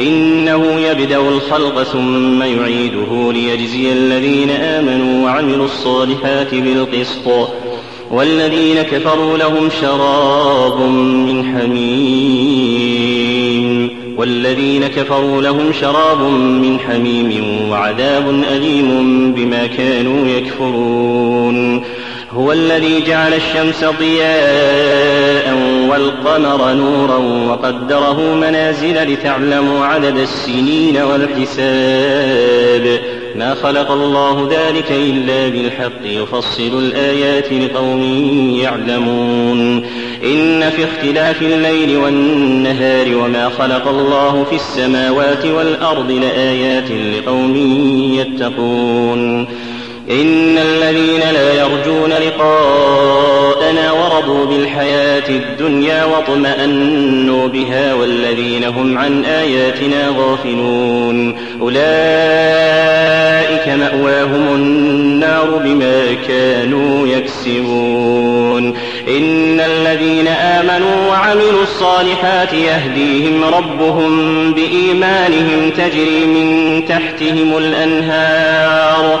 إنه يبدأ الخلق ثم يعيده ليجزي الذين آمنوا وعملوا الصالحات بالقسط. والذين كفروا لهم شراب من حميم. والذين كفروا لهم شراب من حميم وعذاب أليم بما كانوا يكفرون. هو الذي جعل الشمس ضياء والقمر نورا وقدره منازل لتعلموا عدد السنين والحساب ما خلق الله ذلك إلا بالحق يفصل الآيات لقوم يعلمون. إن في اختلاف الليل والنهار وما خلق الله في السماوات والأرض لآيات لقوم يتقون. إن الذين لا يرجون لقاءنا ورضوا بالحياة الدنيا واطمأنوا بها والذين هم عن آياتنا غافلون أولئك مأواهم النار بما كانوا يكسبون إن الذين آمنوا وعملوا الصالحات يهديهم ربهم بإيمانهم تجري من تحتهم الأنهار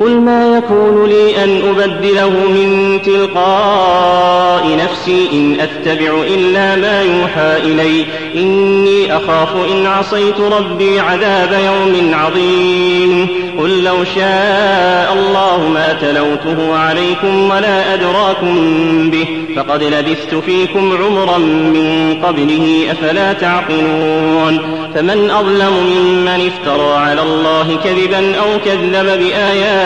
قل ما يكون لي أن أبدله من تلقاء نفسي إن أتبع إلا ما يوحى إلي. إني أخاف إن عصيت ربي عذاب يوم عظيم. قل لو شاء الله ما تلوته عليكم ولا أدراكم به فقد لبثت فيكم عمرا من قبله أفلا تعقلون. فمن أظلم ممن افترى على الله كذبا أو كذب بآياته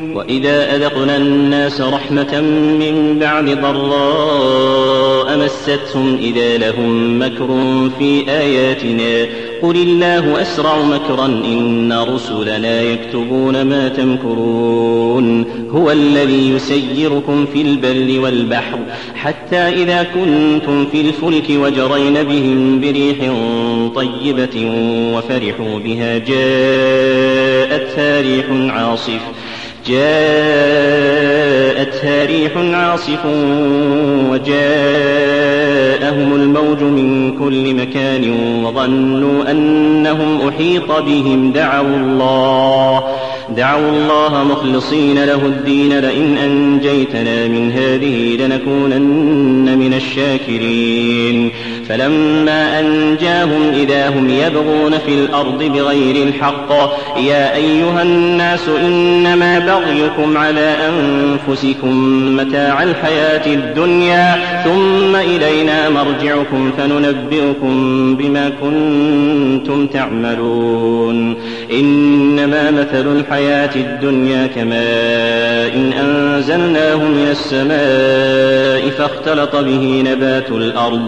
وإذا أذقنا الناس رحمة من بعد ضراء مستهم إذا لهم مكر في آياتنا قل الله أسرع مكرا إن رسلنا يكتبون ما تمكرون هو الذي يسيركم في البر والبحر حتى إذا كنتم في الفلك وجرين بهم بريح طيبة وفرحوا بها جاءتها ريح عاصف جاءتها ريح عاصف وجاءهم الموج من كل مكان وظنوا أنهم أحيط بهم. دعوا الله دعوا الله مخلصين له الدين. لئن أنجيتنا من هذه لنكونن من الشاكرين. فلما أنجاهم إذا هم يبغون في الأرض بغير الحق يا أيها الناس إنما بغيكم على أنفسكم متاع الحياة الدنيا ثم إلينا مرجعكم فننبئكم بما كنتم تعملون. إنما مثل الحياة الدنيا كماء إن أنزلناه من السماء فاختلط به نبات الأرض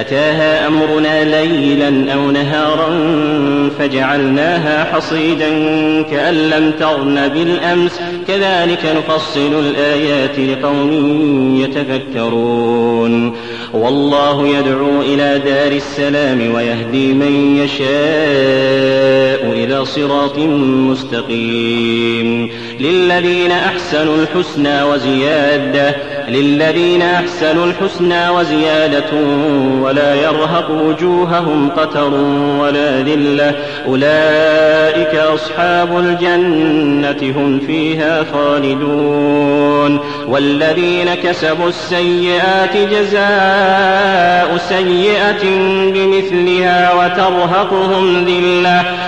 أتاها أمرنا ليلا أو نهارا فجعلناها حصيدا كأن لم تغن بالأمس. كذلك نفصل الآيات لقوم يتفكرون. والله يدعو إلى دار السلام ويهدي من يشاء إلى صراط مستقيم. للذين أحسنوا الحسنى وزيادة للذين أحسنوا الحسنى وزيادة ولا يرهق وجوههم قتر ولا ذلة. أولئك أصحاب الجنة هم فيها خالدون. والذين كسبوا السيئات جزاء سيئة بمثلها وترهقهم ذلة.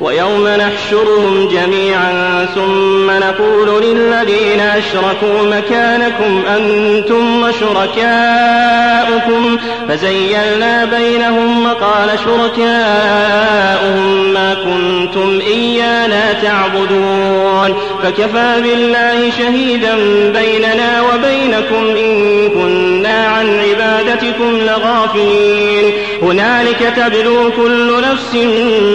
ويوم نحشرهم جميعا ثم نقول للذين أشركوا مكانكم أنتم وشركاؤكم فزيلنا بينهم وقال شركاؤهم ما كنتم إيانا تعبدون فكفى بالله شهيدا بيننا وبينكم إن كنا عن عبادتكم لغافلين. هنالك تبلو كل نفس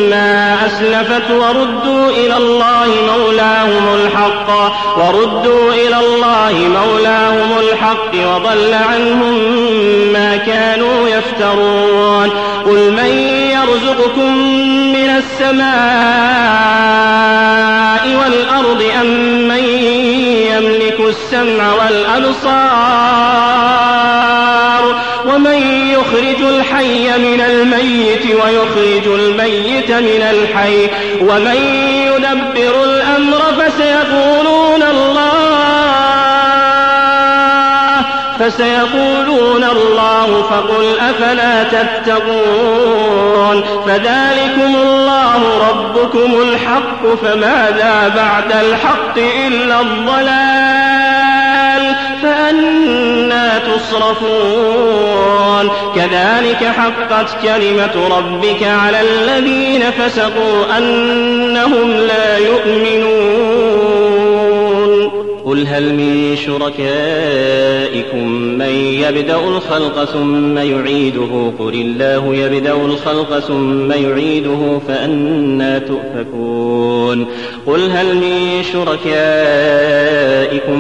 ما أسلفت وردوا إلى الله مولاهم الحق. وردوا إلى الله مولاهم الحق وضل عنهم ما كانوا يفترون. قل من يرزقكم من السماء والأرض أم من يملك السمع والأبصار ومن يخرج الحي من الميت ويخرج الميت من الحي. ومن يدبر الأمر فسيقولون الله فسيقولون الله فقل أفلا تتقون؟ فذلكم الله ربكم الحق فماذا بعد الحق إلا الضلال؟ فأنا تصرفون. كذلك حقت كلمة ربك على الذين فسقوا أنهم لا يؤمنون. قل هل من شركائكم من يبدأ الخلق ثم يعيده قل الله يبدأ الخلق ثم يعيده فأنا تؤفكون قل هل من شركائكم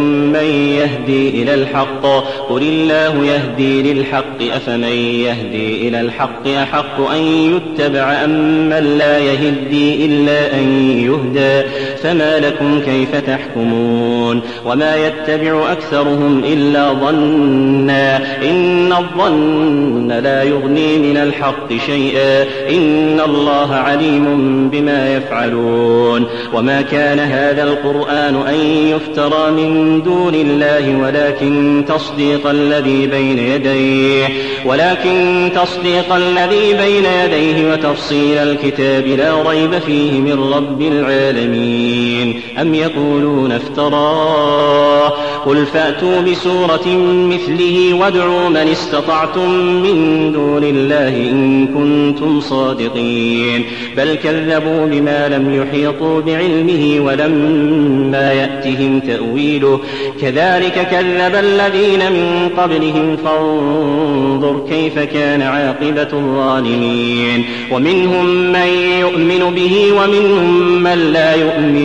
من يهدي إلى الحق قل الله يهدي للحق أفمن يهدي إلى الحق أحق أن يتبع أم من لا يهدي إلا أن يهدى فما لكم كيف تحكمون وما يتبع أكثرهم إلا ظنا إن الظن لا يغني من الحق شيئا إن الله عليم بما يفعلون وما كان هذا القرآن أن يفترى من دون الله ولكن تصديق الذي بين يديه ولكن تصديق الذي بين يديه وتفصيل الكتاب لا ريب فيه من رب العالمين أم يقولون افتراه قل فأتوا بسورة مثله وادعوا من استطعتم من دون الله إن كنتم صادقين بل كذبوا بما لم يحيطوا بعلمه ولما يأتهم تأويله كذلك كذب الذين من قبلهم فانظر كيف كان عاقبة الظالمين ومنهم من يؤمن به ومنهم من لا يؤمن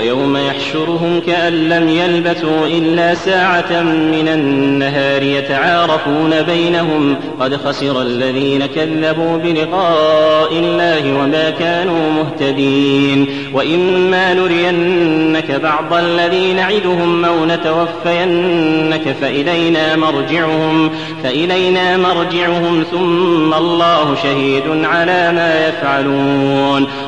ويوم يحشرهم كأن لم يلبثوا إلا ساعة من النهار يتعارفون بينهم قد خسر الذين كذبوا بلقاء الله وما كانوا مهتدين وإما نرينك بعض الذي نعدهم أو نتوفينك فإلينا مرجعهم فإلينا مرجعهم ثم الله شهيد على ما يفعلون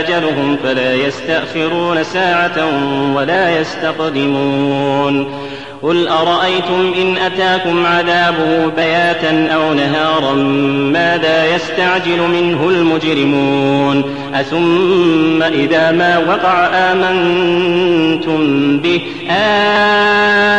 أجلهم فلا يستأخرون ساعة ولا يستقدمون. قل أرأيتم إن أتاكم عذابه بياتا أو نهارا ماذا يستعجل منه المجرمون أثم إذا ما وقع آمنتم به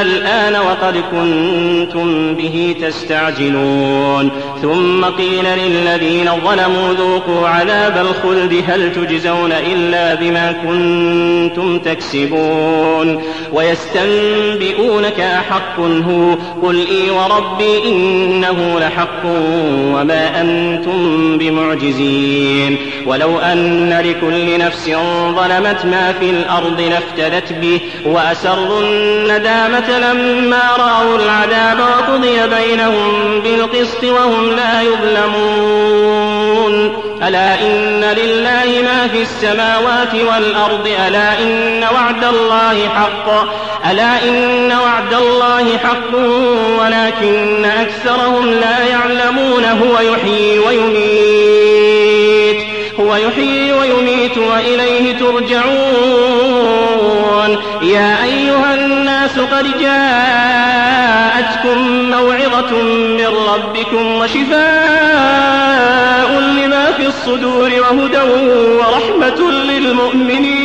الآن وقد كنتم به تستعجلون ثم قيل للذين ظلموا ذوقوا عذاب الخلد هل تجزون إلا بما كنتم تكسبون ويستنبئونك أحق هو قل إي وربي إنه لحق وما أنتم بمعجزين ولو أن لكل نفس ظلمت ما في الأرض لافتدت به وأسروا الندامة لما رأوا العذاب وقضي بينهم بالقسط وهم لا يظلمون. ألا إن لله ما في السماوات والأرض ألا إن وعد الله حق. ألا إن وعد الله حق ولكن أكثرهم لا يعلمون هو يحيي ويميت هو يحيي ويميت وإليه ترجعون. يا أيها الناس قد جاءتكم موعظة من ربكم وشفاء لما في الصدور وهدى ورحمة للمؤمنين.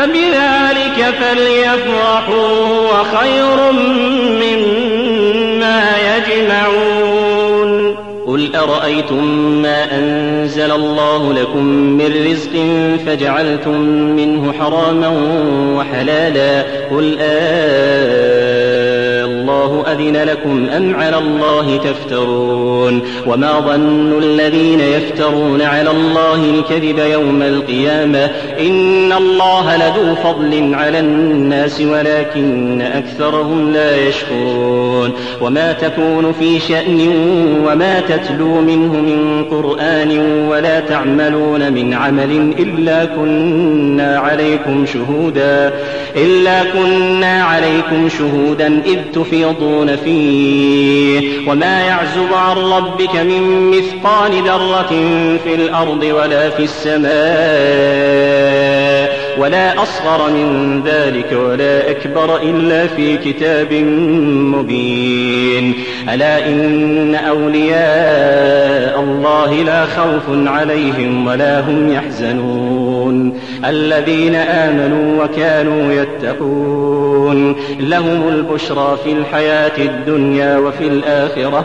فبذلك فليفرحوا وخير مما يجمعون. قل أرأيتم ما أنزل الله لكم من رزق فجعلتم منه حراما وحلالا قل آه الله أذن لكم أم على الله تفترون وما ظن الذين يفترون على الله الكذب يوم القيامة إن الله لذو فضل على الناس ولكن أكثرهم لا يشكرون وما تكون في شأن وما تتلو منه من قرآن ولا تعملون من عمل إلا كنا عليكم شهودا إلا كنا عليكم شهودا إذ تفيضون فيه. وما يعزب عن ربك من مثقال ذرة في الأرض ولا في السماء. ولا أصغر من ذلك ولا أكبر إلا في كتاب مبين. ألا إن أولياء الله لا خوف عليهم ولا هم يحزنون. الذين آمنوا وكانوا يتقون. لهم البشرى في الحياة الدنيا وفي الآخرة.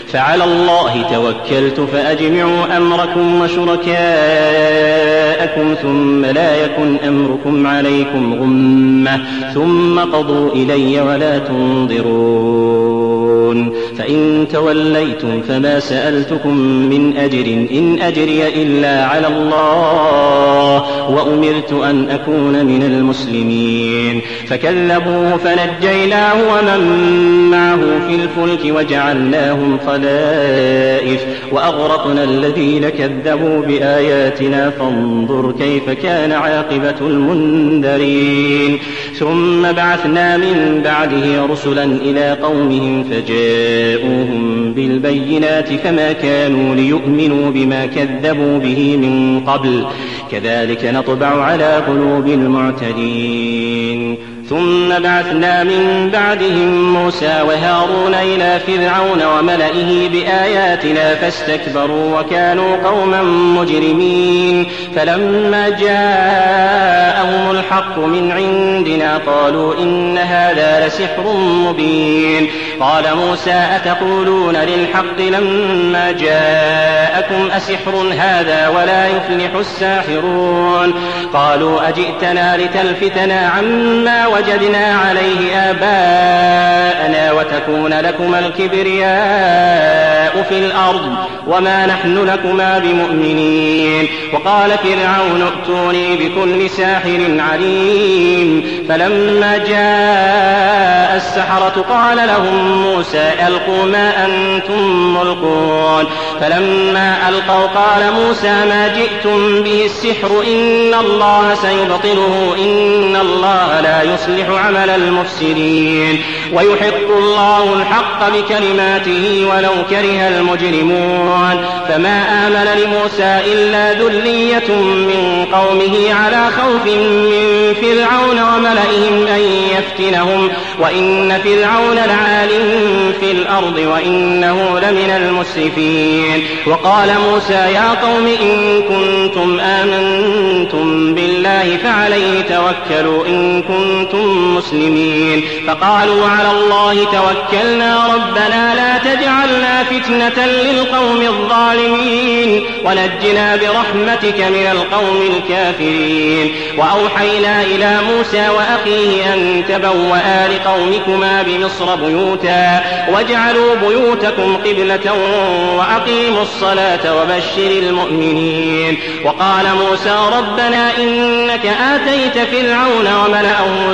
فعلى الله توكلت فأجمعوا أمركم وشركاءكم ثم لا يكن أمركم عليكم غمة ثم قضوا إلي ولا تنظرون فإن توليتم فما سألتكم من أجر. إن أجري إلا على الله وأمرت أن أكون من المسلمين. فكذبوه فنجيناه ومن معه في الفلك وجعلناهم خلائف وأغرقنا الذين كذبوا بآياتنا. فانظر كيف كان عاقبة المنذرين. ثم بعثنا من بعده رسلا إلى قومهم فجاءوهم بالبينات فما كانوا ليؤمنوا بما كذبوا به من قبل. كذلك نطبع على قلوب المعتدين. ثم بعثنا من بعدهم موسى وهارون إلى فرعون وملئه بآياتنا فاستكبروا وكانوا قوما مجرمين. فلما جاءهم الحق من عندنا قالوا إن هذا لسحر مبين. قال موسى أتقولون للحق لما جاءكم أسحر هذا ولا يفلح الساحرون؟ قالوا أجئتنا لتلفتنا عما وجدنا عليه آباءنا وتكون لكما الكبرياء في الأرض وما نحن لكما بمؤمنين. وقال فرعون ائتوني بكل ساحر عليم. فلما جاء السحرة قال لهم موسى ألقوا ما أنتم ملقون. فلما ألقوا قال موسى ما جئتم به السحر إن الله سيبطله إن الله لا يصلح عمل المفسدين. ويحق الله الحق بكلماته ولو كره المجرمون. فما آمن لموسى إلا ذرية من قومه على خوف من فرعون وملئهم أن يفتنهم. وإن فرعون لعال في الأرض وإنه لمن المسرفين. وقال موسى يا قوم إن كنتم آمنتم بالله فعليه توكلوا. إن كنتم مسلمين فقالوا على الله توكلنا ربنا لا تجعلنا فتنة للقوم الظالمين. ونجنا برحمتك من القوم الكافرين. وأوحينا إلى موسى وأخيه أن تبوأ لقومكما بمصر بيوتا. واجعلوا بيوتكم قبلة وأقيموا الصلاة وبشر المؤمنين. وقال موسى ربنا إنك آتيت فرعون وملأه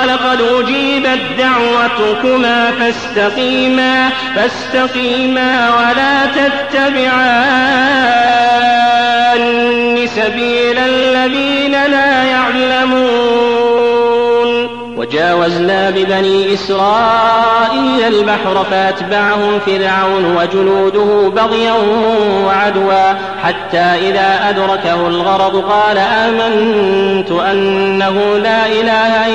قال قد أجيبت دعوتكما فاستقيما فاستقيما ولا تتبعان سبيل الذين لا يعلمون. وجاوزنا ببني إسرائيل البحر فأتبعهم فرعون وجنوده بغيا وعدوا حتى إذا أدركه الغرض قال آمنت أنه لا إله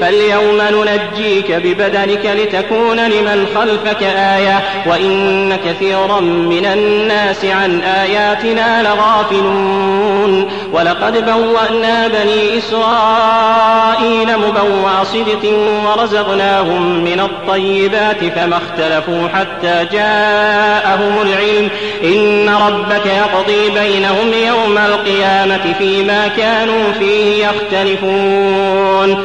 فاليوم ننجيك ببدنك لتكون لمن خلفك آية وإن كثيرا من الناس عن آياتنا لغافلون. ولقد بوأنا بني إسرائيل مبوأ صدق ورزقناهم من الطيبات فما اختلفوا حتى جاءهم العلم. إن ربك يقضي بينهم يوم القيامة فيما كانوا فيه يختلفون.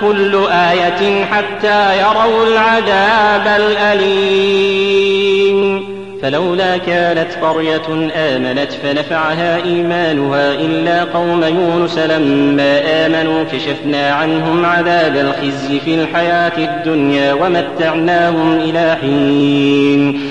كل آية حتى يروا العذاب الأليم. فلولا كانت قرية آمنت فنفعها إيمانها إلا قوم يونس لما آمنوا كشفنا عنهم عذاب الخزي في الحياة الدنيا ومتعناهم إلى حين.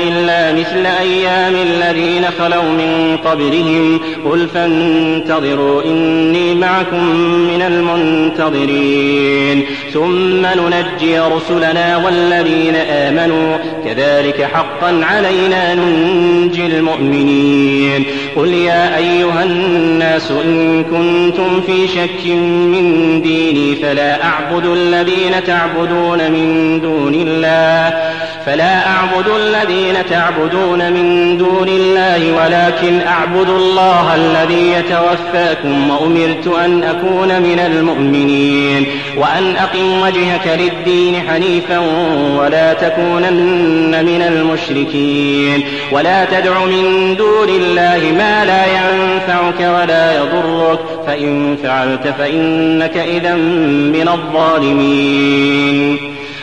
إلا مثل أيام الذين خلوا من قبلهم. قل فانتظروا إني معكم من المنتظرين. ثم ننجي رسلنا والذين آمنوا. كذلك حقا علينا ننجي المؤمنين. قل يا أيها الناس إن كنتم في شك من ديني فلا أعبد الذين تعبدون من دون الله. فلا أعبد الذين تعبدون من دون الله ولكن أعبد الله الذي يتوفاكم وأمرت أن أكون من المؤمنين وأن أقم وجهك للدين حنيفا ولا تكونن من المشركين ولا تدع من دون الله ما لا ينفعك ولا يضرك فإن فعلت فإنك إذا من الظالمين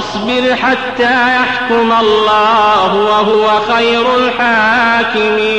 واصبر حتى يحكم الله وهو خير الحاكمين.